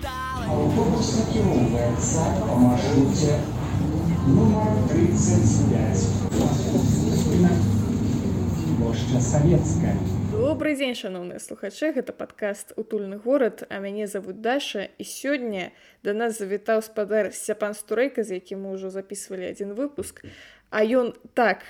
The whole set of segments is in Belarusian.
Автобус накіроўваецца па маршруце нумар 35. Плошча Савецкая. Добрый дзень шаноўныя слухачы гэта падкаст утульны горад а мяне зовут Даша і сёння да нас завітаў спадар сцяпан стурэйка з якім мы ўжо записывалі адзін выпуск а ён так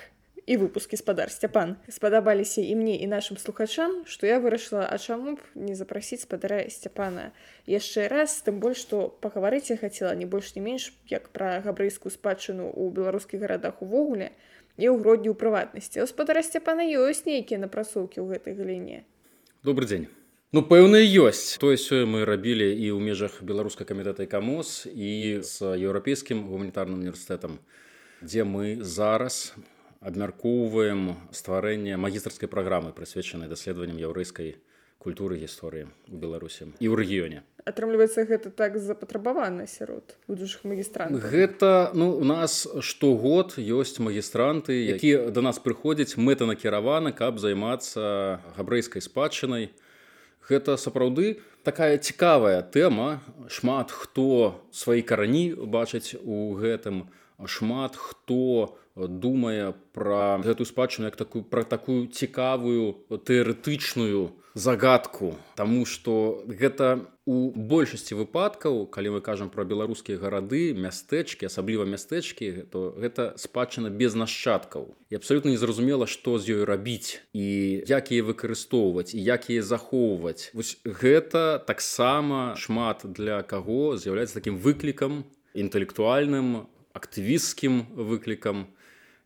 і выпускі спадар сцяпан спадабаліся і мне і нашим слухачам што я вырашыла а чаму б не запрасіць спадара сцяпана яшчэ раз тым больш што пагаварыць я хацела не больш не менш як пра габрэйскую спадчыну ў беларускіх гарадах увогуле і ў гродні ў прыватнасці гаспадара сцяпана ёсць нейкія напрацоўкі ў гэтай галіне добрый дзень ну пэўна ёсць тое сёе мы рабілі і ў межах беларуска камітэта камос і з еўрапейскім гуманітарным універсітэтам дзе мы зараз абмяркоўваем стварэнне магістрскай праграмы прысвечанай даследаваннем яўрэйскай культуры гісторыі у беларусі і ў рэгіёне. Атрымліваецца гэта так запатрабавана сярод будучых магістрантаў? Гэта ну у нас штогод ёсць магістранты якія да нас прыходзяць мэтанакіраваны каб займацца габрэйскай спадчынай. Гэта сапраўды такая цікавая тэма. Шмат хто свае карані бачыць у гэтым шмат хто думае пра гэтую спадчыну як такую пра такую цікавую тэарэтычную загадку. Таму што гэта у большасці выпадкаў калі мы кажам пра беларускія гарады мястэчкі асабліва мястэчкі то гэта спадчына без нашчадкаў. І абсалютна незразумела што з ёй рабіць і як яе выкарыстоўваць і як яе захоўваць. Вось гэта таксама шмат для каго з'яўляецца такім выклікам інтэлектуальным актывісцкім выклікам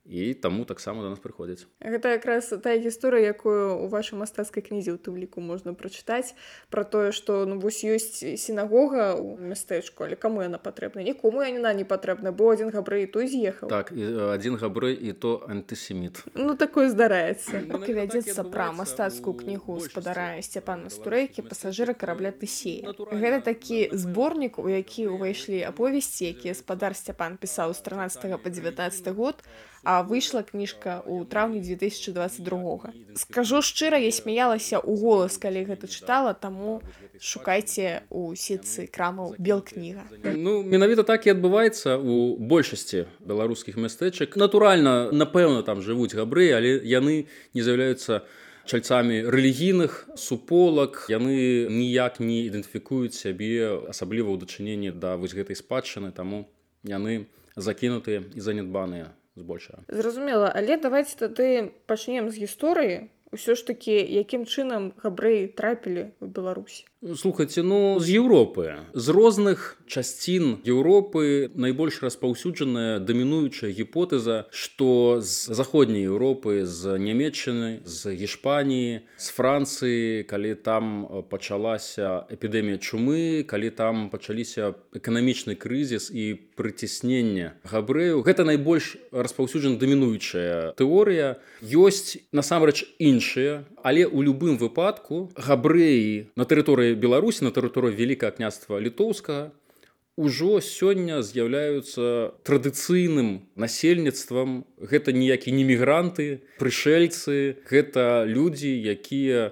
і таму таксама да нас прыходзяць гэта якраз тая гісторыя якую у вашай мастацкай кнізе у тым ліку можна прачытаць пра тое што ну вось ёсць сінагога ў мястэчку але каму яна патрэбна нікому яна не патрэбна бо адзін габрэй той з'ехаў так і адзін габрэй і то антысеміт ну такое здараецца вядзецца і пра мастацкую кнігу большасці. спадара сцяпана стурэйкі пасажыры карабля тысея гэта так такі і зборнік у які ўвайшлі аповесці якія спадар сцяпан пісаў з 13 по 19 год а выйшла кніжка ў траўні 2022 скажу шчыра я смяялася ў голас калі гэта чытала таму шукайце у сетцы крамаў бел кніга Ну менавіта так і адбываецца у большасці беларускіх мястэчак. Натуральна напэўна там жывуць габры але яны не з'яўляюцца чальцамі рэлігійных суполак. Яны ніяк не ідэнтыфікуюць сябе асабліва ў дачыненні да вось гэтай спадчыны таму яны закінутыя і занядбаныя збольшага зразумела. Але давайте тады пачнем з гісторыі ўсё ж такі якім чынам габрэі трапілі ў беларусі слухайце ну з еўропы з розных часцін еўропы найбольш распаўсюджаная дамінуючая гіпотэза што з заходняй еўропы з нямметчыны з гішпаніі з францыі калі там пачалася эпідэмія чумы калі там пачаліся эканамічны крызіс і прыціснення габрэяў гэта найбольш распаўсюджана дамінуючая тэорыя ёсць насамрэч іншыя але ў любым выпадку габрэі на тэрыторыі беларусі на тэрыторыі вялікае княства літоўскага ужо сёння з'яўляюцца традыцыйным насельніцтвам. Гэта ніякі не мігранты прышельцы гэта людзі якія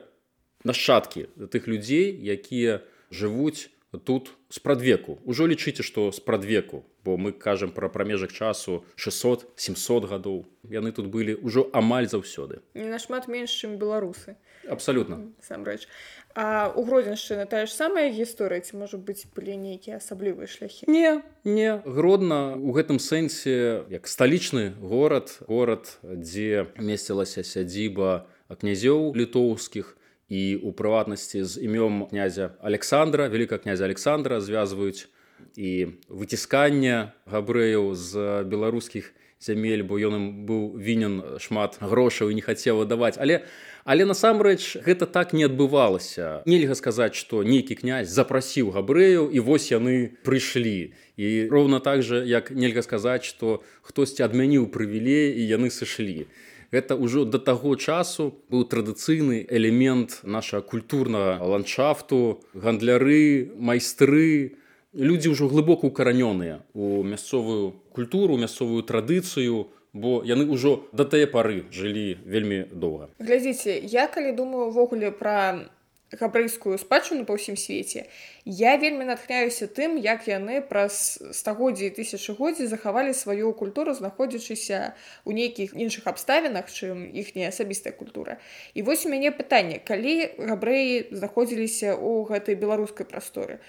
нашчадкі тых людзей якія жывуць тут спрадвеку ужо лічыце што спрадвеку бо мы кажам пра прамежак часу 600 700 гадоў. Яны тут былі ўжо амаль заўсёды. Не нашмат менш чым беларусы абсалютна насамрэч а у гродзеншчыны тая ж самая гісторыя ці можа быць былі нейкія асаблівыя шляхі? Не, не. Гродна у гэтым сэнсе як сталічны горад горад дзе месцілася сядзіба князёў літоўскіх і у прыватнасці з імём князя александра вяліка князя александра звязваюць і выціскання габрэяў з беларускіх зямель бо ён ім быў вінен шмат грошаў і не хацеў выдаваць але але насамрэч гэта так не адбывалася. Нельга сказаць што нейкі князь запрасіў габрэяў і вось яны прыйшлі. І роўна так жа як нельга сказаць што хтосьці адмяніў прывілей і яны сышлі. Гэта ўжо да таго часу быў традыцыйны элемент нашага культурнага ландшафту гандляры майстры. Людзі ўжо глыбока укаранёныя у мясцовую культуру мясцовую традыцыю бо яны ўжо да тае пары жылі вельмі доўга. Глядзіце я калі думаю увогуле пра габрэйскую спадчыну па ўсім свеце я вельмі натхняюся тым як яны праз стагоддзі тысячагоддзі захавалі сваю культуру знаходзячыся ў нейкіх іншых абставінах чым іхняя асабістая культура. І вось у мяне пытанне калі габрэі знаходзіліся ў гэтай беларускай прасторы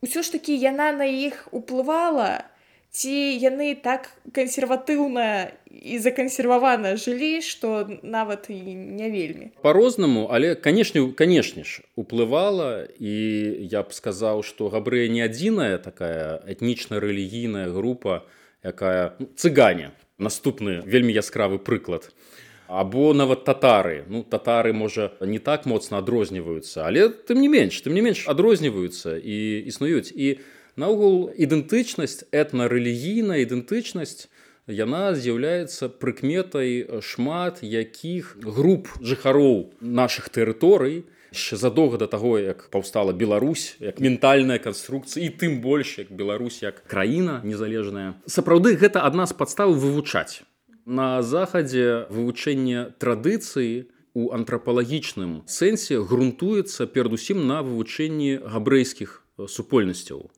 ўсё ж такі яна на іх уплывала ці яны так кансерватыўна і закансервавана жылі што нават і не вельмі? По-рознаму але канешне канешне ж уплывала і я б сказаў што габрэя не адзіная такая этнічна рэлігійная група якая ну, цыганя наступны вельмі яскравы прыклад. Або нават татары. Ну татары можа не так моцна адрозніваюцца але тым не менш тым не менш адрозніваюцца і існуюць. І наогул ідэнтычнасць этна-рэлігійная ідэнтычнасць яна з'яўляецца прыкметай шмат якіх груп жыхароў нашых тэрыторый. Яшчэ задоўга да таго як паўстала Беларусь як ментальная канструкцыя і тым больш як Беларусь як краіна незалежная. Сапраўды гэта адна з падстаў вывучаць. На захадзе вывучэнне традыцыі у антрапалагічным сэнсе грунтуецца перадусім на вывучэнні габрэйскіх супольнасцяў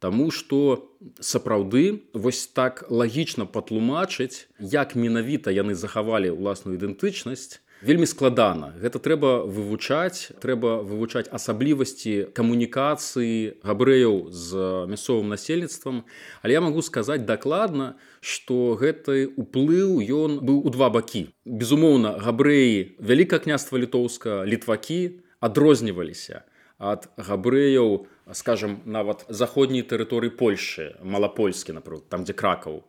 Таму што сапраўды вось так лагічна патлумачыць, як менавіта яны захавалі ўласную ідэнтычнасць, вельмі складана. Гэта трэба вывучаць, трэба вывучаць асаблівасці камунікацыі габрэяў з мясцовым насельніцтвам. Але я магу сказаць дакладна, што гэты ўплыў ён быў у два бакі. Безумоўна, габрэі вяліка княства літоўска, літвакі адрозніваліся ад габрэяў скажем нават заходняй тэрыторыі польльшы малапольскі напрыклад там дзе кракаў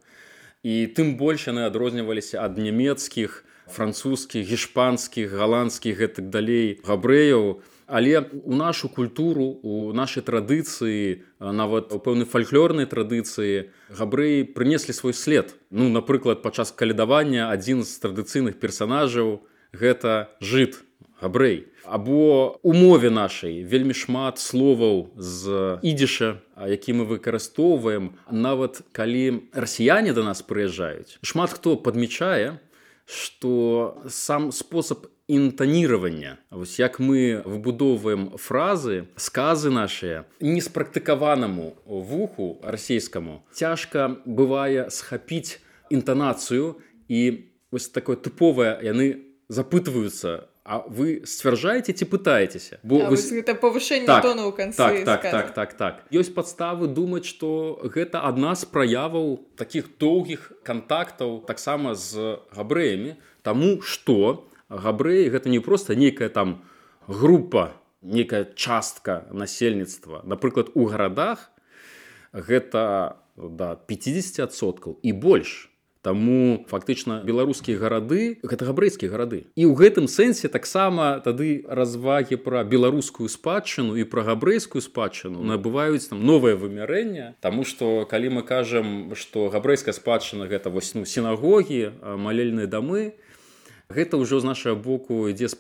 і тым больш яны адрозніваліся ад нямецкіх французскіх гішпанскіх галандскіх гэтак далей габрэяў але у нашу культуру у нашай традыцыі нават у пэўнай фальклорнай традыцыі габрэі прынеслі свой след. Ну напрыклад падчас калядавання адзін з традыцыйных персанажаў гэта жыт габрэй. Або у мове нашай вельмі шмат словаў з ідзіша які мы выкарыстоўваем. Нават калі расіяне да нас прыязджаюць шмат хто падмічае што сам спосаб інтанирования вось як мы выбудоўваем фразы сказы нашыя неспрактыкаванаму вуху расійскаму цяжка бывае схапіць інтанацыю і вось такое тыповае яны запытваюцца А вы сцвярджаеце ці пытаецеся бо вы... это павышэнне так, тону так, так, так так так. Ёсць падставы думаць што гэта адна з праяваў такіх доўгіх кантактаў таксама з габрэямі. Таму што габрэі гэта не проста нейкая там група некая частка насельніцтва. Напрыклад у гарадах гэта да 50соткаў і больш Таму фактычна беларускія гарады гэта габрэйскія гарады. І ў гэтым сэнсе таксама тады развагі пра беларускую спадчыну і пра габрэйскую спадчыну набываюць там новае вымярэнне. Таму што калі мы кажам, што габрэйская спадчына гэта вось ну сінагогі, малельныя дамы, гэта ўжо з нашага боку ідзе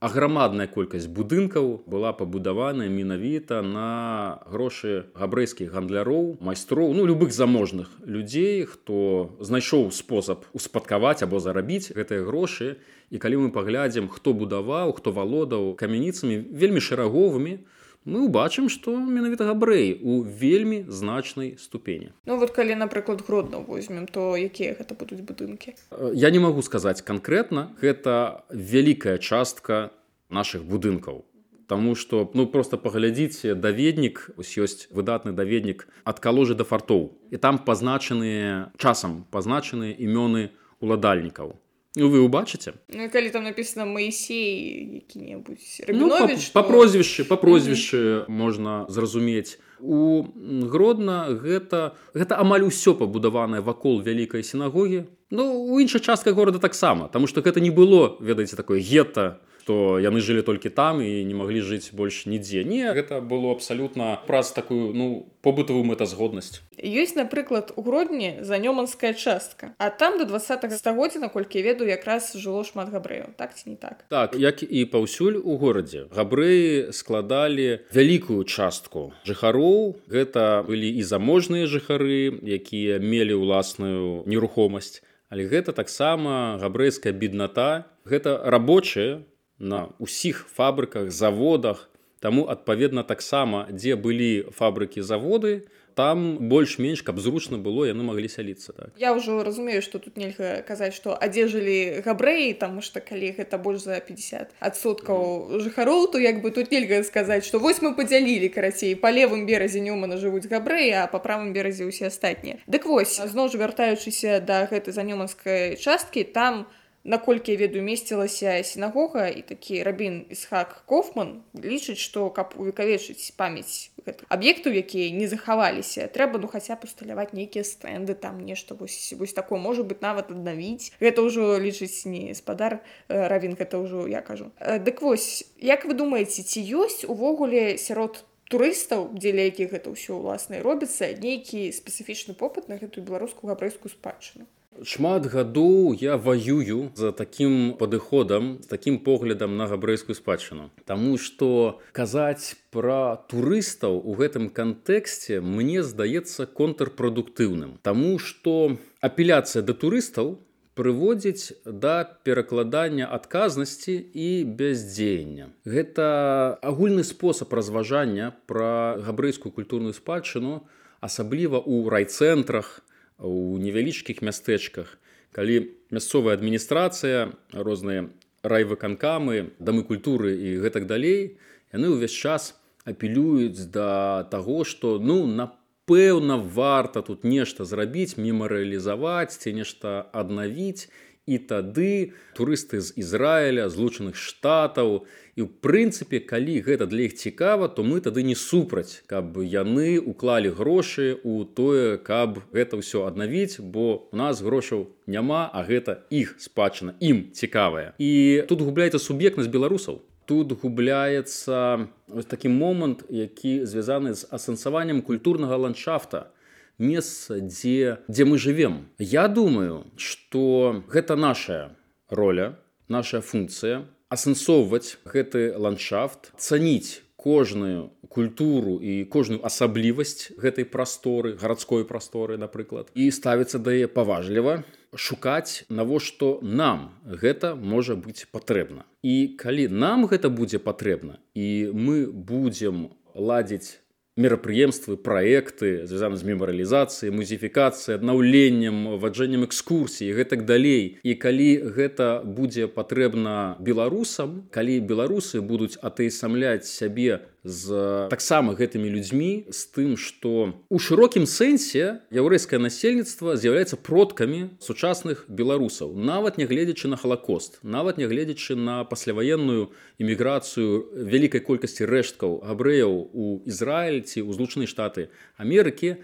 спрашчэння, аграмадная колькасць будынкаў была пабудаваная менавіта на грошы габрэйскіх гандляроў майстроў ну любых заможных людзей хто знайшоў спосаб успадкаваць або зарабіць гэтыя грошы. І калі мы паглядзім хто будаваў хто валодаў камяніцамі вельмі шэраговымі мы ўбачым што менавіта габрэй у вельмі значнай ступені. Ну вот калі напрыклад гродна возьмем то якія гэта будуць будынкі? Я не магу сказаць канкрэтна гэта вялікая частка наших будынкаў. Таму што ну просто паглядзіце даведнік ёсць выдатны даведнік ад каложы да фартоў. І там пазначаныя часам пазначаныя імёны уладальнікаў Ну, вы убачыце ну, калі там написано Маісей які-небудзь ну, па, па прозвішчы па прозвішчы mm -hmm. можна зразумець у гродна гэта гэта амаль усё пабудаванае вакол вялікай сінагогі. Ну у іншых частках горада таксама Таму што гэта не было ведаеце такое гета што яны жылі толькі там і не маглі жыць больш нідзе. Не гэта было абсалютна праз такую ну побытавую мэтазгоднасць. Ёсць напрыклад у гродні занёманская частка а там до два стагоддзя наколькі ведаю якраз жыло шмат габрэяў. Так ці не так? Так як і паўсюль у горадзе габрэі складалі вялікую частку жыхароў. Гэта былі і заможныя жыхары якія мелі ўласную нерухомасць але гэта таксама габрэйская бедната гэта рабочая на ўсіх фабрыках заводах. Таму адпаведна таксама дзе былі фабрыкі заводы там больш-менш каб зручна было яны маглі сяліцца так. Я ўжо разумею што тут нельга казаць што адзежылі габрэі там што калі гэта больш за 50 адсоткаў жыхароў то як бы тут нельга сказаць што вось мы падзялілі карацей. Па левым беразе нёмана жывуць габрэі а па правым беразе ўсе астатнія. Дык вось зноў ж вяртаючыся да гэтай занёманскай часткі там у наколькі я ведаю месцілася сінагога і такі рабін ісхак кофман лічыць што каб увекавечыць памяць аб'ектаў якія не захаваліся трэба ну хаця б усталяваць нейкія стэнды там нешта вось вось такое можа быть нават аднавіць. Гэта ўжо лічыць не спадар равін гэта ўжо я кажу. Дык вось як вы думаеце ці ёсць увогуле сярод турыстаў дзеля якіх гэта ўсё ўласна робіцца нейкі спецыфічны попыт на гэтую беларускую габрэйскую спадчыну шмат гадоў я ваюю за такім падыходам з такім поглядам на габрэйскую спадчыну. Таму што казаць пра турыстаў у гэтым кантэксце мне здаецца контрпрадуктыўным. Таму што апеляцыя да турыстаў прыводзіць да перакладання адказнасці і бяздзеяння. Гэта агульны спосаб разважання пра габрэйскую культурную спадчыну асабліва ў райцэнтрах, у невялічкіх мястэчках. Калі мясцовая адміністрацыя розныя райвыканкамы дамы культуры і гэтак далей яны ўвесь час апелююць да таго што ну напэўна варта тут нешта зрабіць мемарыялізаваць ці нешта аднавіць. І тады турысты з Ізраіля злучаных штатаў і ў прынцыпе калі гэта для іх цікава то мы тады не супраць каб яны уклалі грошы у тое каб гэта ўсё аднавіць бо у нас грошаў няма а гэта іх спадчына ім цікавая. І тут губляецца суб'ектнасць беларусаў. Тут губляецца ось такі момант які звязаны з асэнсаваннем культурнага ландшафта месца дзе дзе мы живвем я думаю что гэта наша роля наша функцыя асэнсоўваць гэты ландшафт цаніць кожную культуру і кожную асаблівасць гэтай прасторы гарадской прасторы напрыклад і ставіцца да яе паважліва шукаць навошта нам гэта можа быць патрэбна. І калі нам гэта будзе патрэбна і мы будзем ладзіць мерапрыемствы праекты звязаны з мемарыялізацыяй музіфікацыяй аднаўленнем ваджэннем экскурсіі гэтак далей. І калі гэта будзе патрэбна беларусам калі беларусы будуць атэйсамляць сябе з таксама гэтымі людзьмі з тым што у шырокім сэнсе яўрэйскае насельніцтва з'яўляецца продкамі сучасных беларусаў нават нягледзячы на халакост нават нягледзячы на пасляваенную іміграцыю вялікай колькасці рэшткаў габрэяў у ізраільці ў злучаныя штаты Амерыкі.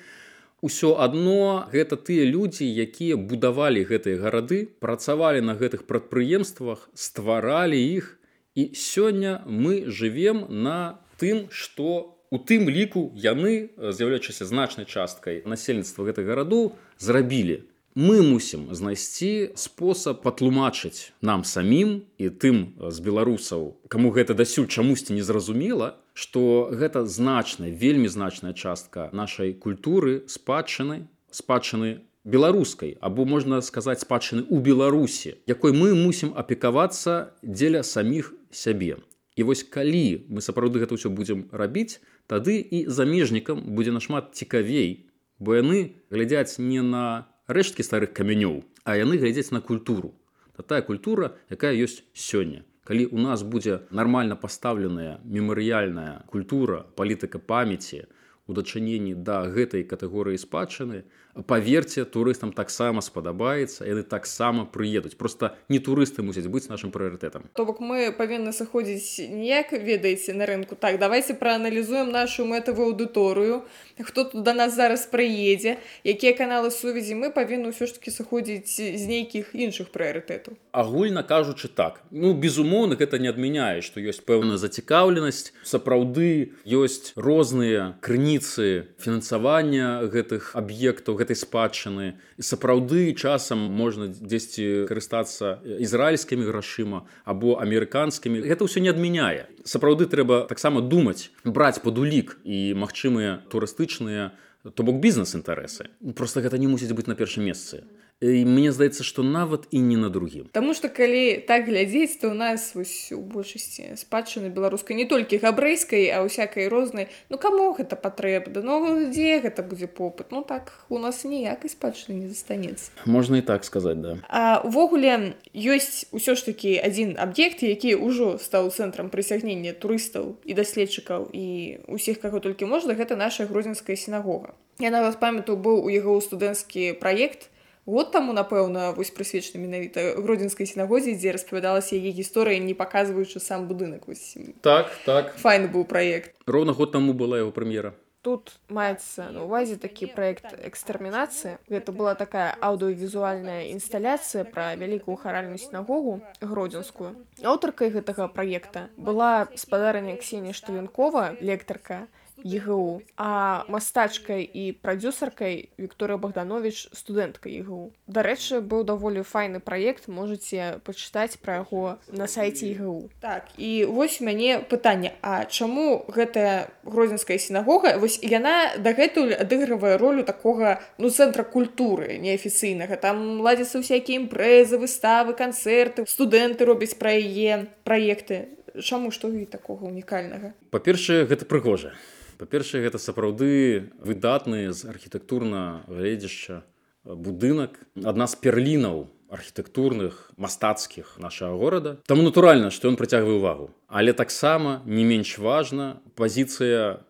Ўсё адно гэта тыя людзі якія будавалі гэтыя гарады працавалі на гэтых прадпрыемствах стваралі іх. І сёння мы жывем на тым што у тым ліку яны з'яўляючыся значнай часткай насельніцтва гэтай гараду зрабілі. Мы мусім знайсці спосаб патлумачыць нам самім і тым з беларусаў каму гэта дасюль чамусьці незразумела што гэта значная вельмі значная частка нашай культуры спадчыны спадчыны беларускай або можна сказаць спадчыны ў беларусі якой мы мусім апекавацца дзеля саміх сябе І вось калі мы сапраўды гэта ўсё будзем рабіць, тады і замежнікам будзе нашмат цікавей, бо яны глядзяць не на рэшткі старых камянёў, а яны глядзяць на культуру. Та тая культура, якая ёсць сёння. Калі у нас будзе нармальна пастаўленая мемарыяльная культура, палітыка памяці, у дачыненні да гэтай катэгорыі спадчыны, паверце турыстам таксама спадабаецца яны таксама прыедуць просто не турысты мусяць быць нашим прыярытэтам то бок мы павінны сыходзіць неяк ведаеце на рынку так давайте прааналізуем нашу мэтавую аўдыторыю хто тут до нас зараз прыедзе якія каналы сувязі. Мы павінны ўсё ж таки сыходзіць з нейкіх іншых прыярытэтаў агульна кажучы так. Ну безумоўна гэта не адмяняе што ёсць пэўная зацікаўленасць сапраўды ёсць розныя крыніцы фінансавання гэтых аб'ектаў гэтай спадчыны і сапраўды часам можна дзесьці карыстацца ізраільскімі грашыма або амерыканскімі. Гэта ўсё не адмяняе. Сапраўды трэба таксама думаць браць пад улік і магчымыя турыстычныя то бок бізнес інтарэсы просто гэта не мусіць быць на першым месцы і мне здаецца што нават і не на другім Таму што калі так глядзець то ў нас вось у большасці спадчыны беларускай не толькі габрэйскай а ўсякай рознай. Ну каму гэта патрэбна? Ну дзе гэта будзе попыт? Ну так у нас ніякай спадчыны не застанецца. Можна і так сказаць да. А увогуле ёсць усё ж такі адзін аб'ект які ўжо стаў цэнтрам прысягнення турыстаў і даследчыкаў і усіх каго толькі можна гэта наша гродзенская сінагога. Я нават памятаю быў у яго студэнцкі праект год таму напэўна вось прысвечаны менавіта гродзенскай сінагозе дзе распавядалася яе гісторыя не паказваючы сам будынак. Вось так так. файны быў праект. Роўна год таму была яго прэм'ера. Тут маецца на увазе такі праект экстэрмінацыя гэта была такая аўдыовізуальная інсталяцыя пра вялікую харальную сінагогу гродзенскую. Аўтаркай гэтага праекта была спадарня ксенія шталенкова лектарка ЕГУ а мастачкай і прадюсаркай Вікторыя Богданович студэнтка ЕГУ дарэчы быў даволі файны праект можете пачытаць пра яго на сайце ЕГУ так і вось у мяне пытанне А чаму гэтая грозенская сінагога? Вось яна дагэтуль адыгрывае ролю такога ну цэнтра культуры неафіцыйнага. Там ладзяцца ўсякія імпрэзы выставы канцэрты студэнты робяць пра яе праекты. Чаму што і такога унікальнага па-першае гэта прыгожа па-першае гэта сапраўды выдатны з архітэктурна гледзяшча будынак адна з перлінаў архітэктурных мастацкіх нашага горада там натуральна што ён прыцягвае ўвагу але таксама не менш важна пазіцыя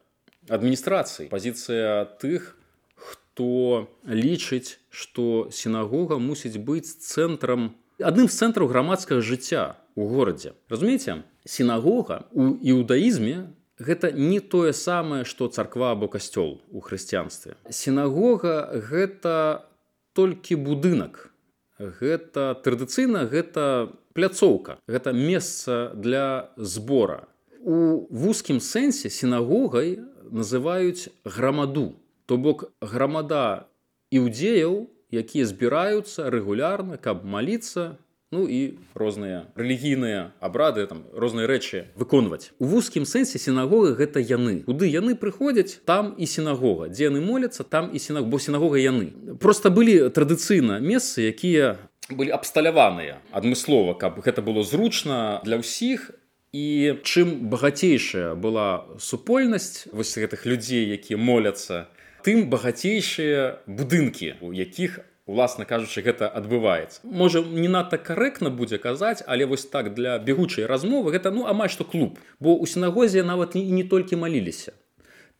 адміністрацыі пазіцыя тых хто лічыць што сінагога мусіць быць цэнтрам адным з цэнтраў грамадскага жыцця у горадзе. Разумееце? Сінагога у іудаізме гэта не тое самае што царква або касцёл у хрысціянстве. Сінагога гэта толькі будынак. Гэта традыцыйна гэта пляцоўка. Гэта месца для збора. У вузкім сэнсе сінагогай называюць грамаду. То бок грамада іўдзеяў якія збіраюцца рэгулярна каб маліцца ну і розныя рэлігійныя абрады там розныя рэчы выконваць. У вузкім сэнсе сінагога гэта яны. Куды яны прыходзяць там і сінагога. Дзе яны моляцца там і сінаг бо сінагога яны. Просто былі традыцыйна месцы якія былі абсталяваныя адмыслова каб гэта было зручна для ўсіх. І чым багацейшая была супольнасць вось гэтых людзей якія моляцца тым багацейшыя будынкі у якіх уласна кажучы гэта адбываецца. Можа не надта карэктна будзе казаць але вось так для бегучай размовы гэта ну амаль што клуб. Бо у сінагозе нават і не толькі маліліся.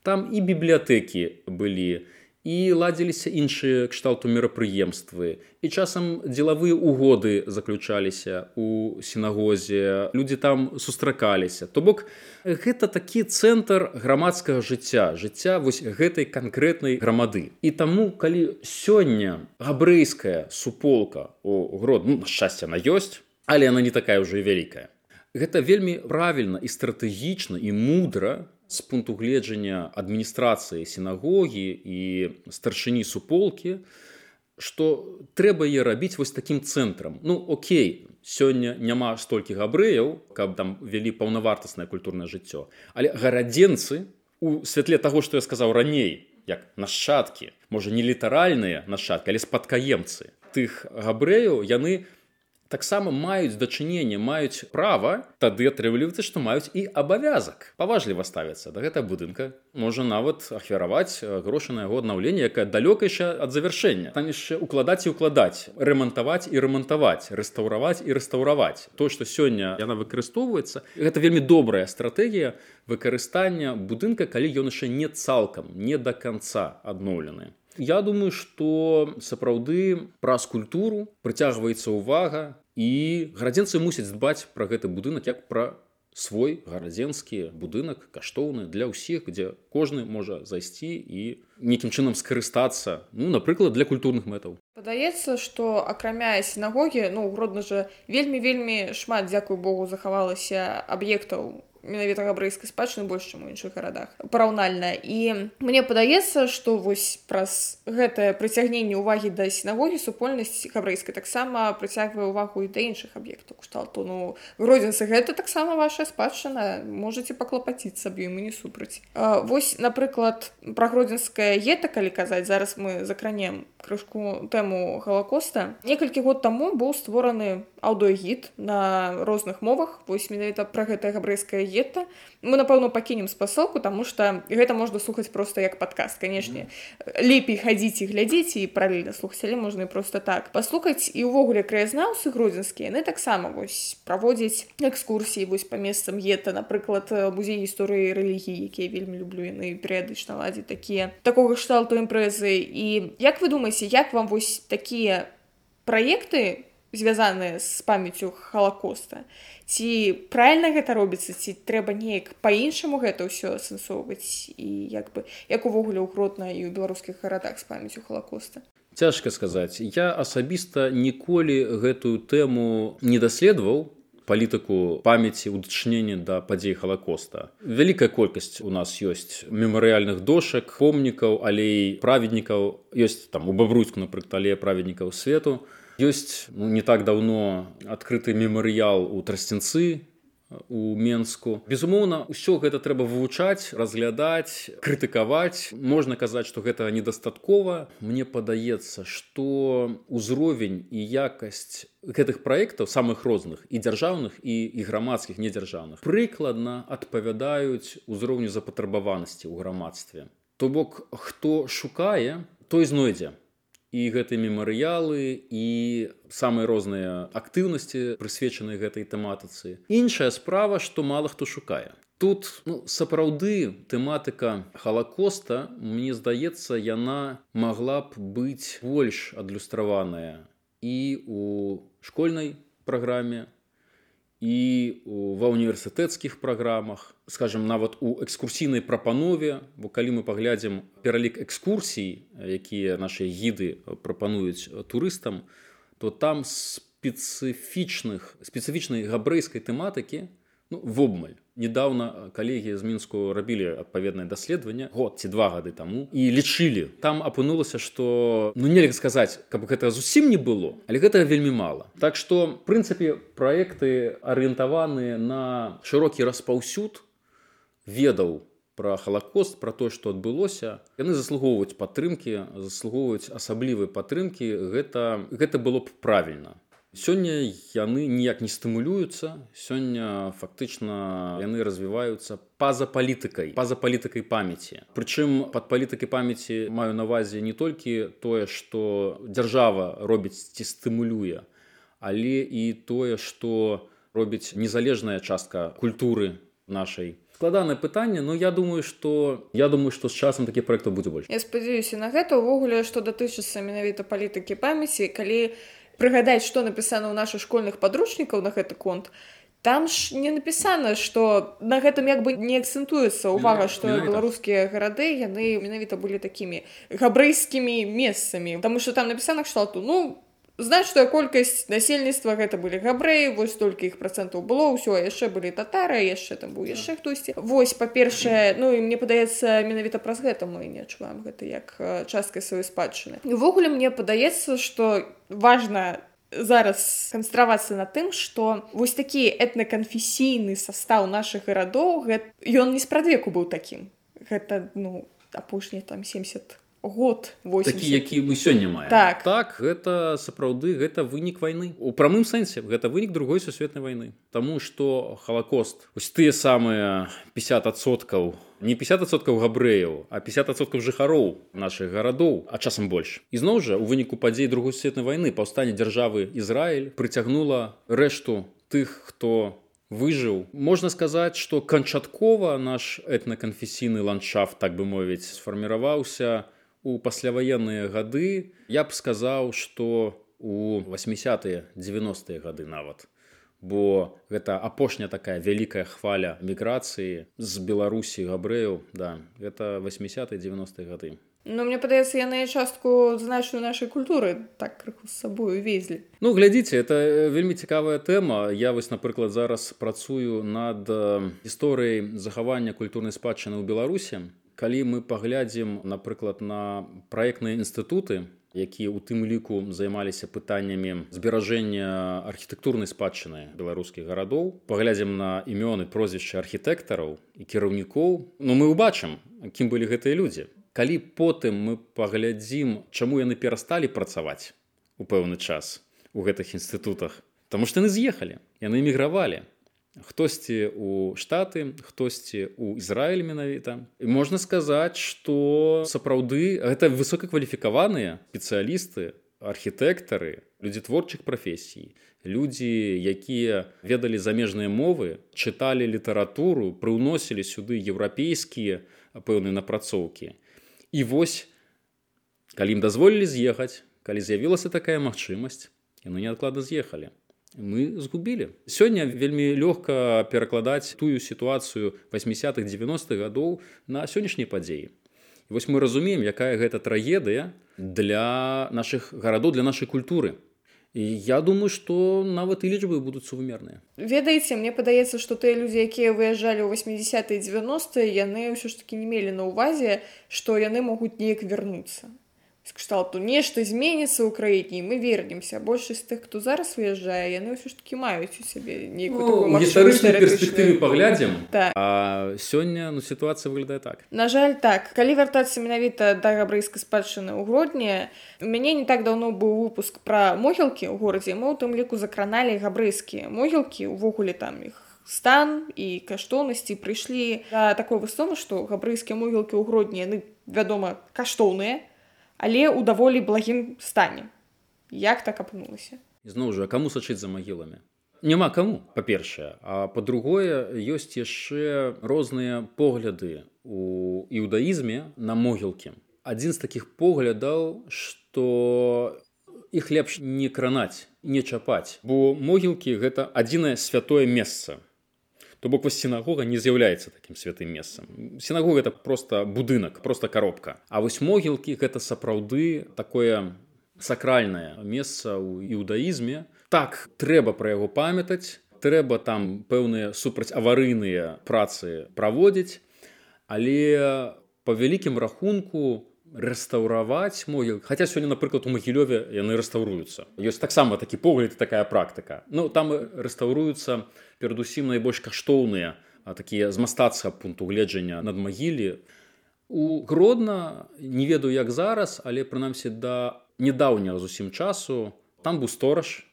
Там і бібліятэкі былі і і ладзіліся іншыя кшталту мерапрыемствы. І часам дзелавыя угоды заключаліся у сінагозе людзі там сустракаліся. То бок гэта такі цэнтр грамадскага жыцця жыцця вось гэтай канкрэтнай грамады. І таму калі сёння габрэйская суполка у грод ну, шчасце на ёсць але она не такая ўжо і вялікая. Гэта вельмі правільна і стратэгічна і мудра з пункту гледжання адміністрацыі сінагогі і старшыні суполкі што трэба е рабіць вось такім цэнтрам. Ну Окей сёння няма столькі габрэяў каб там вялі паўнавартаснае культурнае жыццё але гарадзенцы у святле таго што я сказаў раней як нашчадкі можа не літаральныя нашчадкі але спадкаемцы тых габрэяў яны таксама маюць дачыненне маюць права тады атрымліваецца што маюць і абавязак. Паважліва ставіцца да гэта будынка. Можа нават ахвяраваць грошы на яго аднаўленне якая далёкайша ад завяршэння. Там яшчэ укладаць і укладаць рамантаваць і рамантаваць рэстаўраваць і рэстаўраваць. То што сёння яна выкарыстоўваецца гэта вельмі добрая стратэгія выкарыстання будынка калі ён яшчэ не цалкам не да канца адноўлены Я думаю, што сапраўды праз культуру прыцягваецца ўвага і гарадзенцы мусяць дбаць пра гэты будынак як пра свой гарадзенскі будынак каштоўны для ўсіх, дзе кожны можа зайсці і нейкім чынам скарыстацца ну напрыклад для культурных мэтаў. Падаецца, што акрамя сінагогі ну гродна жа вельмі вельмі шмат дзякую Богу захавалася аб'ектаў менавіта габрэйскай спадчыны больш чым у іншых гарадах параўнальна і мне падаецца што вось праз гэтае прыцягненне ўвагі да сінагогі супольнасць габрэйскай таксама прыцягвае ўвагу і да іншых аб'ектаў. Кшталту ну гродзенцы гэта таксама ваша спадчына можете паклапаціць сабе мы не супраць. Вось напрыклад пра гродзенская гета калі казаць зараз мы закранем крышку тэму галакоста. Некалькі год таму быў створаны аўдыогід на розных мовах. Вось менавіта пра гэтае габрэйскае гета мы напэўна пакінем спасылку тому что гэта можна слухаць просто як падказ канешне лепей хадзіць і глядзець і правільна слухаць але можна і просто так. Паслухаць і ўвогуле краязнаўцы гродзенскія яны таксама вось праводзяць экскурсіі вось па месцам гета напрыклад музей гісторыі рэлігіі якія вельмі люблю яны перыядычна ладзіць такія такога кшталту імпрэзы. І як вы думаеце як вам вось такія праекты звязаныя з памяццю халакоста. Ці правильно гэта робіцца ці трэба неяк по-іншаму гэта ўсё асэнсоўваць і як бы як увогуле ўгротна і ў беларускіх гарадах з памяцю халакоста? Цяжка сказаць. Я асабіста ніколі гэтую тэму не даследаваў палітыку памяці ў дачыненні да падзей халакоста. Вялікая колькасць у нас ёсць мемарыяльных дошак помнікаў алей праведнікаў. Ёсць там у бабруйску напрыклад але праведнікаў свету ёсць ну, не так давно адкрыты мемарыял у трасцінцы у менску. Безумоўна ўсё гэта трэба вывучаць разглядаць крытыкаваць. Можна казаць што гэта недастаткова. Мне падаецца што ўзровень і якасць гэтых праектаў самых розных і дзяржаўных і і грамадскіх недзяржаўных прыкладна адпавядаюць узроўню запатрабаванасці ў грамадстве. То бок хто шукае той знойдзе і гэтыя мемарыялы і самыя розныя актыўнасці прысвечаныя гэтай тэматыцы. Іншая справа што мала хто шукае. Тут ну, сапраўды тэматыка халакоста мне здаецца яна магла б быць больш адлюстраваная і у школьнай праграме і ва універсітэцкіх праграмах скажем нават у экскурсійнай прапанове бо калі мы паглядзім пералік экскурсій якія нашыя гіды прапануюць турыстам то там спецыфічных спецыфічнай габрэйскай тэматыкі ну, вобмаль недавно калегі з мінску рабілі адпаведнае даследаванне год ці два гады таму і лічылі там апынулася что ну нельга сказаць каб гэта зусім не было але гэта вельмі мала так что прынцыпе проекты арыентаваныя на шырокі распаўсюд ведаў про халакост про то что адбылося яны заслугоўваюць падтрымки заслугоўваюць асаблівай падтрымки гэта гэта было б правильно Сёння яны ніяк не стымулююцца. Сёння фактычна яны развіваюцца па-за палітыкай, па-за палітыкай памяці. Прычым пад палітыкай памяці маю навазе не толькі тое, што дзяржава робіць ці стымулюе, але і тое, што робіць незалежная частка культуры нашай складанае пытанне но я думаю что я думаю что з часам такі проектаў будзе больш я спадзяюся на гэта увогуле што датычыцца менавіта палітыкі памяці калі прыгадаць што напісана ў нашых школьных падручнікаў на гэты конт там ж не напісана што на гэтым як бы не акцэнтуецца ўвага што беларускія гарады яны менавіта былі такімі габрэйскімі месцамі. Таму што там напісана кшталту ну значная колькасць насельніцтва гэта былі габрэі вось толькі іх працэнтаў было ўсё яшчэ былі татары яшчэ там быў яшчэ хтосьці. Вось па-першае ну і мне падаецца менавіта праз гэта мы не адчуваем гэта як часткай сваёй спадчыны. Увогуле мне падаецца што важна зараз канстравацца на тым што вось такі этнаканфесійны састаў нашых гарадоў ён не спрадвеку быў такім. Гэта ну апошні там 70 год 80. такі які мы сёння маем. Так. Так гэта сапраўды гэта вынік вайны у прамым сэнсе гэта вынік другой сусветнай вайны Таму што халакост ось тыя самыя 50соткаў не 50соткаў габрэяў а 50соткаў жыхароў наших гарадоў а часам больш. Ізноў жа у выніку падзей другой сусветнай вайны паўстане дзяржавы Ізраіль прыцягнула рэшту тых хто выжыў. Можна сказаць што канчаткова наш этнаканфесійны ландшафт так бы мовіць сфарміраваўся у у пасляваенныя гады я б сказаў што у 80-е 90-е гады нават. Бо гэта апошняя такая вялікая хваля міграцыі з беларусі габрэяў да гэта 80 90 гады. Ну мне падаецца яны частку значную нашай культуры так крыху з сабою везлі. Ну глядзіце это э, вельмі цікавая тэма. Я вось напрыклад зараз працую над э, гісторыяй захавання культурнай спадчыны ў беларусі калі мы паглядзім напрыклад на праектныя інстытуты якія ў тым ліку займаліся пытаннямі зберажэння архітэктурнай спадчыны беларускіх гарадоў паглядзім на імёны прозвішча архітэктараў і кіраўнікоў ну мы ўбачым кім былі гэтыя людзі. Калі потым мы паглядзім чаму яны перасталі працаваць у пэўны час у гэтых інстытутах? Таму што яны з'ехалі яны эмігравалі хтосьці у штаты хтосьці у Ізраіль менавіта можна сказаць што сапраўды гэта высокакваліфікаваныя спецыялісты архітэктары людзі творчых прафесій людзі якія ведалі замежныя мовы чыталі літаратуру прыўносілі сюды еўрапейскія пэўныя напрацоўкі І вось калі ім дазволілі з'ехаць, калі з'явілася такая магчымасць, яны неадкладна з'ехалі. Мы згубілі. Сёння вельмі лёгка перакладаць тую сітуацыю 80-х 90-х гадоў на сённяшнія падзеі. І вось мы разумеем, якая гэта трагедыя для нашых гарадоў для нашай культуры. І я думаю, што нават і лічбы будуць сувмерныя. Ведаеце, мне падаецца, што тыя людзі, якія выязджалі ў 80 90 яны ўсё ж такі не мелі на ўвазе, што яны могуць неяк вярнуцца кшталту нешта зменіцца ў краіне мы вернемся. Большасць тых хто зараз выязджае яны ўсё ж таки маюць у сябе ну, гістарычнай перспектывы паглядзім. Так. сёння ну сітуацыя выглядае так. На жаль так. Калі вяртацца менавіта да габрэйскай спадчыны ў грудні у мяне не так даўно быў выпуск пра могілкі ў горадзе. Мы у тым ліку закраналі габрэйскія могілкі увогуле там іх стан і каштоўнасці прыйшлі. Да такой высновы што габрэйскія могілкі ў грудні яны вядома каштоўныя але ў даволі благім стане. Як так апынулася? Зноў жа каму сачыць за магіламі? Няма каму па-першае. А па-другое ёсць яшчэ розныя погляды у іудаізме на могілкі. Адзін з такіх поглядаў што іх лепш не кранаць не чапаць бо могілкі гэта адзінае святое месца то бок вось сінагога не з'яўляецца такім святым месцам сінагога это просто будынак просто коробка. А вось могілкі гэта сапраўды такое сакральнае месца ў іудаізме так трэба пра яго памятаць трэба там пэўныя супраць аварыйныя працы праводзіць але по вялікім рахунку рэстаўраваць могіл хаця сёння напрыклад у магілёве яны рэстаўруюцца ёсць таксама такі погляд такая практыка ну там рэстаўруюцца перадусім найбольш каштоўныя такія з мастацкага пункту гледжання над магілі у гродна не ведаю як зараз але прынамсі да недаўняга зусім часу там быў стораж.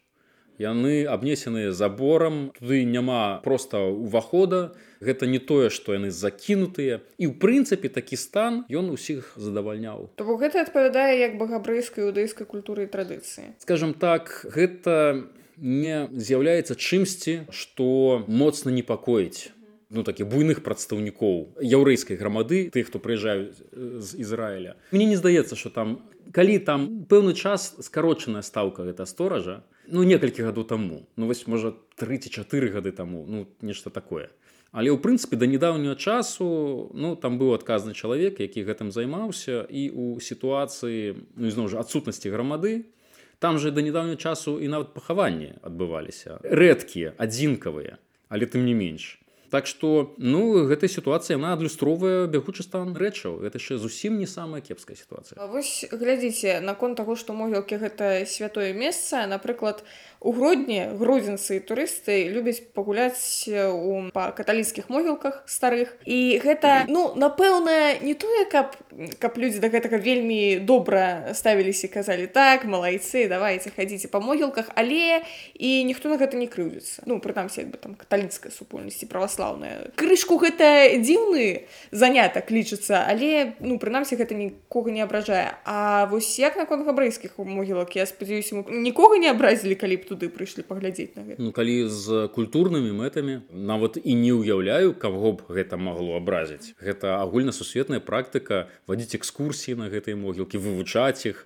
Яны абнесеныя заборам туды няма проста увахода гэта не тое што яны закінутыя. І ў прынцыпе такі стан ён усіх задавальняў. То гэта адпавядае як багабрэйскай іудэйскай культуры і традыцыі. Скажем так гэта не не з'яўляецца чымсьці што моцна непакоіць ну такі буйных прадстаўнікоў яўрэйскай грамады тых хто прыязджаюць з Ізраіля. Мне не здаецца что там калі там пэўны час скарочаная стаўка гэта стоража ну некалькі гадоў таму ну вось можа 34 гады таму ну нешта такое. Але ў прынцыпе да недаўняга часу ну там быў адказны чалавек які гэтым займаўся і у сітуацыі ну зноў жа адсутнасці грамады там же да недавнего часу і нават пахаванні адбываліся рэдкія адзінкавыя але тым не менш так что ну гэтая сітуацыя яна адлюстроўвае бягучы стан рэчаў это яшчэ зусім не самая кепская сітуацыя вось глядзіце наконт таго што могілкі гэта святое месца напрыклад у грудні грузінцы турысты любяць пагуляць у па каталіцкіх могілках старых. І гэта ну напэўна не тое каб каб людзі да гэтага вельмі добра ставіліся казалі так малайцы давайте хадзіце па могілках але і ніхто на гэта не крыўдзіцца. Ну прытамсі як бы там каталіцкай супольнасці праваслаўная. Крышку гэта дзіўны занятак лічыцца але ну прынамсі гэта нікога не абражае. А вось як наконт габрэйскіх могілак? Я спадзяюся нікога не абразілі калі б тут туды прыйшлі паглядзець на гэта. Ну калі з культурнымі мэтамі нават і не ўяўляю каго б гэта магло абразіць. Гэта агульнасусветная практыка вадзіць экскурсіі на гэтай могілкі вывучаць іх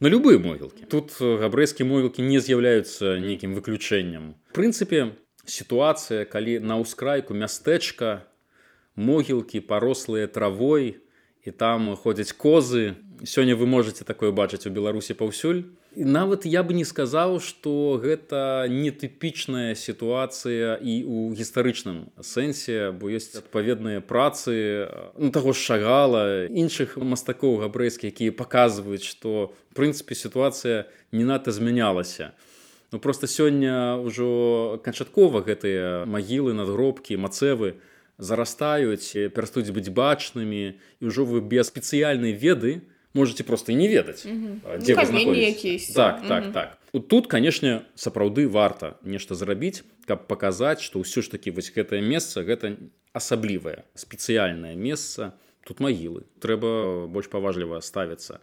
на любыя могілкі. Тут габрэйскія могілкі не з'яўляюцца нейкім выключэннем. Прынцыпе сітуацыя калі на ўскрайку мястэчка могілкі парослыя травой і там ходзяць козы. Сёння вы можете такое бачыць у беларусі паўсюль нават я бы не сказаў што гэта нетыпічная сітуацыя і ў гістарычным сэнсе бо ёсць адпаведныя працы ну, таго ж шагала іншых мастакоў габрэйскіх якія паказваюць што прынцыпе сітуацыя не надта змянялася. Ну просто сёння ўжо канчаткова гэтыя магілы надгробкі мацэвы зарастаюць перастаюць быць бачнымі і ўжо вы без спецыяльнай веды можете просто і не ведаць Мгм. дзе Ну, камень знаходзіцеся. якийсь. так так так тут канешне сапраўды варта нешта зрабіць каб паказаць што ўсё ж таки вось гэтае месца гэта асаблівае спецыяльнае месца тут магілы трэба больш паважліва ставіцца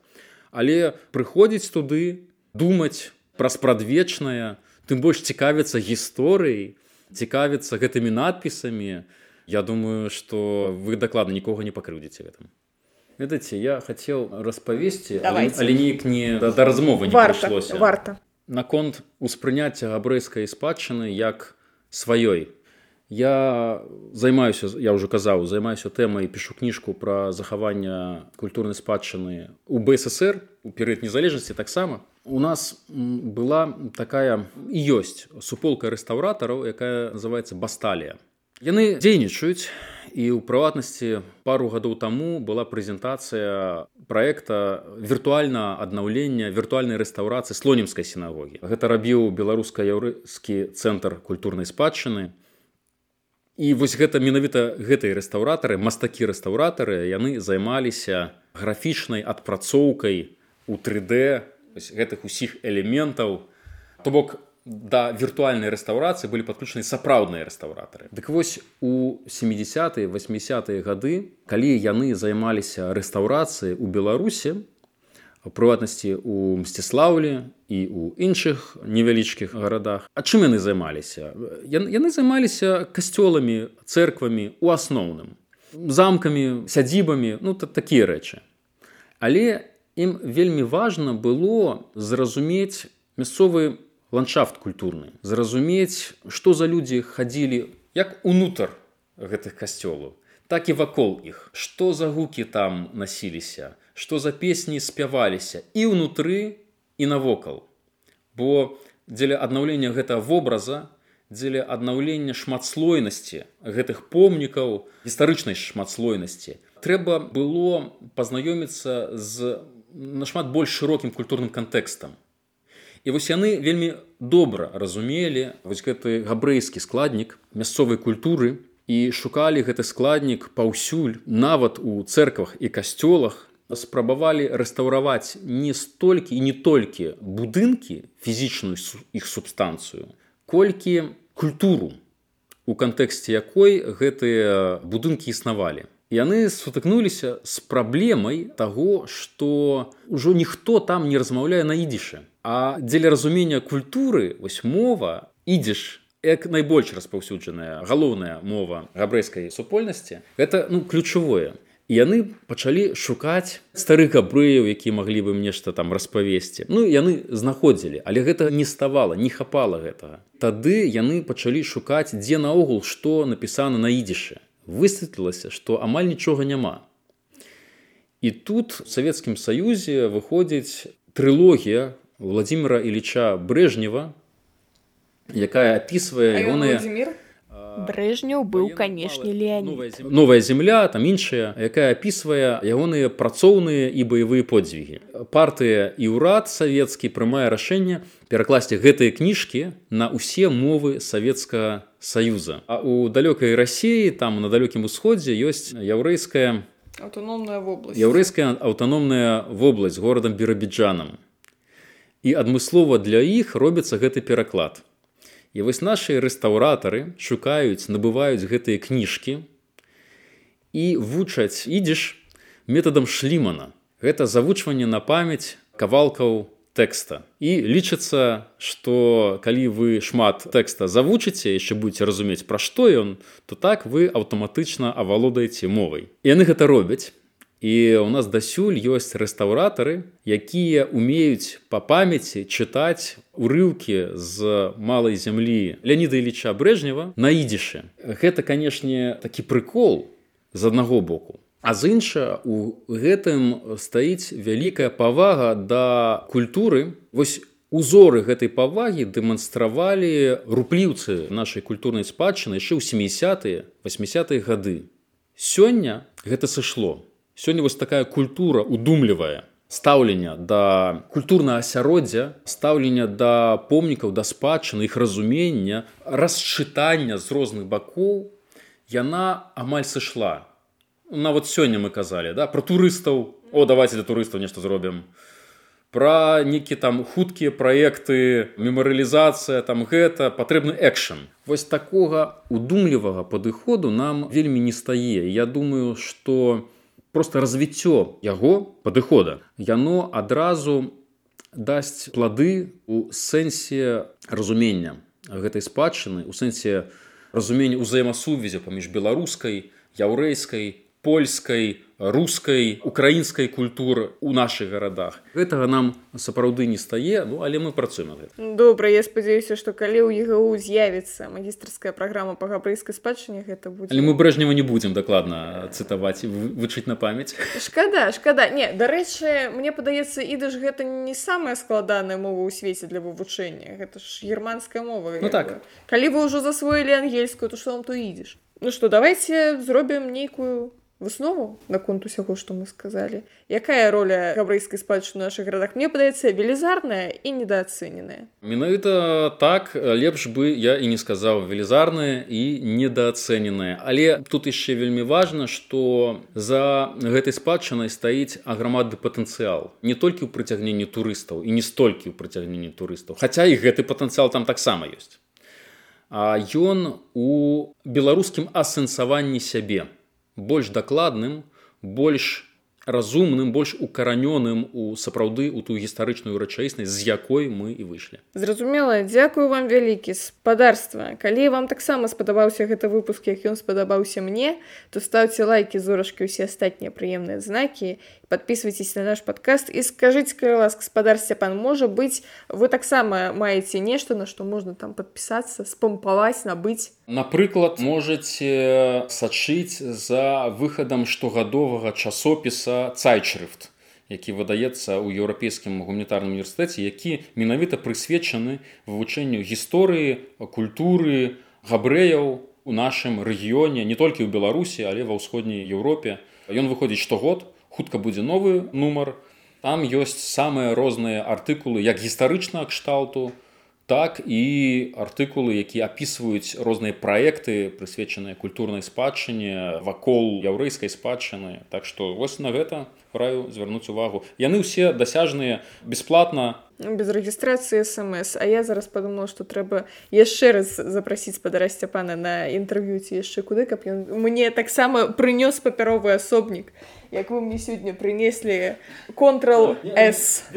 але прыходзіць туды думаць пра спрадвечнае тым больш цікавіцца гісторыяй цікавіцца гэтымі надпісамі я думаю что вы дакладна нікога не пакрыўдзіце гэтым ведаце я хацеў распавесці але, але неяк не да, да размовы не варта прыйшлося варта наконт успрыняцця габрэйскай спадчыны як сваёй я займаюся я ўжо казаў займаюся тэмай пішу кніжку пра захаванне культурнай спадчыны у бСр у перыяд незалежнасці таксама. У нас была такая і ёсць суполка рэстаўратараў якая называется басталія яны дзейнічаюць і ў прыватнасці пару гадоў таму была прэзентацыя праекта віртуальна аднаўлення віртуальнай рэстаўрацыі слонімскай сінагогі гэта рабіў беларуска-яўрыскі цэнтр культурнай спадчыны. І вось гэта менавіта гэтай рэстаўратары мастакі рэстаўратары яны займаліся графічнай адпрацоўкай у 3D вось гэтых усіх элементаў. То бок да віртуальнай рэстаўрацыі былі падключаны сапраўдныя рэстаўратары дык вось у 70 80 гады калі яны займаліся рэстаўрацыяй у беларусе у прыватнасці у мсціслаўлі і у іншых невялічкіх гарадах а чым яны займаліся? Ян- яны займаліся касцёламі цэрквамі у асноўным замкамі сядзібамі ну та такія рэчы. Але ім вельмі важна было зразумець мясцовы ландшафт культурны. Зразумець што за людзі хадзілі як унутр гэтых касцёлаў так і вакол іх. Што за гукі там насіліся што за песні спяваліся і ўнутры і навокал. Бо дзеля аднаўлення гэтага вобраза дзеля аднаўлення шматслойнасці гэтых помнікаў гістарычнай шматслойнасці трэба было пазнаёміцца з нашмат больш шырокім культурным кантэкстам І вось яны вельмі добра разумелі вось гэты габрэйскі складнік мясцовай культуры і шукалі гэты складнік паўсюль нават у цэрквах і касцёлах спрабавалі рэстаўраваць не столькі і не толькі будынкі фізічную іх субстанцыю колькі культуру у кантэксце якой гэтыя будынкі існавалі. Яны сутыкнуліся з праблемай таго што ўжо ніхто там не размаўляе на ідзішы а дзеля разумення культуры вось мова ідзеш як найбольш распаўсюджаная галоўная мова габрэйскай супольнасці гэта ну ключавое. І яны пачалі шукаць старых габрэяў які маглі бы нешта там распавесці. Ну яны знаходзілі але гэта не ставала не хапала гэтага. Тады яны пачалі шукаць дзе наогул што напісана на ідзішы. Высветлілася што амаль нічога няма. І тут в савецкім саюзе выходзіць трылогія владимира іліча брежнева якая апісвае ягоныя? Брежнеў быў, канешне, Леонід. новая земля там іншая якая апісвае ягоныя працоўныя і баявыя подзвігі партыя і ўрад савецкі прымае рашэнне перакласці гэтыя кніжкі на ўсе мовы савецкага саюза а у далёкай рассіі там на далёкім усходзе ёсць яўрэйская аўтаномная вобласць яўрэйская аўтаномная вобласць горадам бірабіджанам і адмыслова для іх робіцца гэты пераклад. І вось нашыя рэстаўратары шукаюць набываюць гэтыя кніжкі і вучаць ідзеш метадам шлімана. Гэта завучванне на памяць кавалкаў тэкста. І лічыцца што калі вы шмат тэкста завучыце яшчэ будете разумець пра што ён то так вы аўтаматычна авалодаеце мовай. Яны гэта робяць і у нас дасюль ёсць рэстаўратары якія умеюць па памяці чытаць урыўкі з малай зямлі Леаніда Іліча брежнева на ідзішы. Гэта канешне такі прыкол з аднаго боку. А з інша у гэтым стаіць вялікая павага да культуры. Вось узоры гэтай павагі дэманстравалі рупліўцы нашай культурнай спадчыны яшчэ ў 70 80 гады. Сёння гэта сышло сёння вось такая культура удумлівая стаўлення да культурнага асяроддзя стаўлення да помнікаў да спадчыны іх разумення расчытання з розных бакоў яна амаль сышла нават сёння мы казалі да про турыстаў о давайте для турыстаў нешта зробім пра нейкі там хуткія праекты мемарыялізацыя там гэта патрэбны экшн вось такога удумлівага падыходу нам вельмі не стае я думаю что просто развіццё яго падыхода. Яно адразу дасць плады у сэнсе разумення гэтай спадчыны у сэнсе разумення ўзаемасувязі паміж беларускай яўрэйскай польскай рускай украінскай культуры у наших гарадах. Гэтага нам сапраўды не стае ну але мы працуем на гэта добра я спадзяюся што калі ў егу з'явіцца магістрская праграма па габрэйскай спадчыне гэта будзе але мы брэжнева не будзем дакладна цытаваць вычыць на памяць. Шкада шкада. Не дарэчы мне падаецца ідыш гэта не самая складаная мова ў свеце для вывучэння. Гэта ж германская мова ну так. калі вы ўжо засвоілі ангельскую то што вам то ідзеш ну што давайте зробім нейкую выснову наконт усяго што мы сказалі. Якая роля габрэйскай спадчыны наших гарадах? Мне падаецца велізарная і недаацэненая менавіта так лепш бы я і не сказаў велізарная і недаацэненая але тут яшчэ вельмі важна што за гэтай спадчынай стаіць аграмадны патэнцыял. Не толькі ў прыцягненні турыстаў і не столькі ў прыцягненні турыстаў. Хаця і гэты патэнцыял там таксама ёсць. А ён у беларускім асэнсаванні сябе больш дакладным больш разумным больш укаранёным у сапраўды у ту гістарычную рэчаіснасць з якой мы і выйшлі. Зразумела дзякую вам вялікі спадарства. Калі вам таксама спадабаўся гэты выпуск як ён спадабаўся мне то ставце лайки зорачкі усе астатнія прыемныя знакі подписывайтесь на наш подкаст. І скажите калі ласка спадар сцяпан можа быць вы таксама маеце нешта на што можна там подпісацца спампаваць набыць напрыклад можете сачыць за выхадам штогадовага часопіса цайчрыфт які выдаецца ў еўрапейскім гуманітарным універсітэце які менавіта прысвечаны вывучэнню гісторыі культуры габрэяў у нашым рэгіёне не толькі ў беларусі але ва ўсходняй еўропе. Ён выходзіць штогод хутка будзе новы нумар. Там ёсць самыя розныя артыкулы як гістарычна кшталту так і артыкулы якія апісваюць розныя праекты прысвечаныя культурнай спадчыне вакол яўрэйскай спадчыны. Так што вось на гэта раю звярнуць увагу. Яны ўсе дасяжныя бесплатна. Без рэгістрацыі смс. А я зараз подумала что трэба яшчэ раз запрасіць спадара сцяпана на інтэрв'ю ці яшчэ куды каб ён мне таксама прынёс папяровы асобнік як вы мне сёння прынеслі контрол с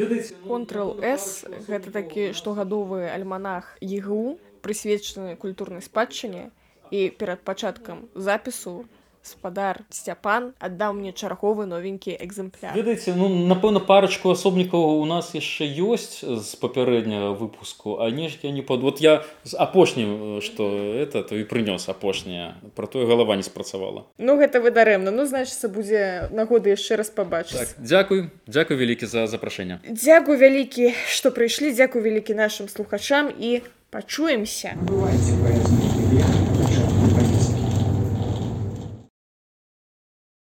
контрол с гэта такі штогадовы альманах егу прысвечаны культурнай спадчыне і перад пачаткам запісу спадар сцяпан аддаў мне чарговы новенькі экземпляр. Ведаеце ну напэўна парачку асобнікаў у нас яшчэ ёсць з папярэдняга выпуску а нешкі не пад вот я з апошнім что это то і прынёс апошняе. Про тое галава не спрацавала. Ну гэта вы дарэмна. Ну значыцца будзе нагоды яшчэ раз пабачыць. Так, дзякуй дзякуй вялікі за запрашэнне. Дзякуй вялікі што прыйшлі. Дзякуй вялікі нашим слухачам. І пачуемся. Бывайте поэтому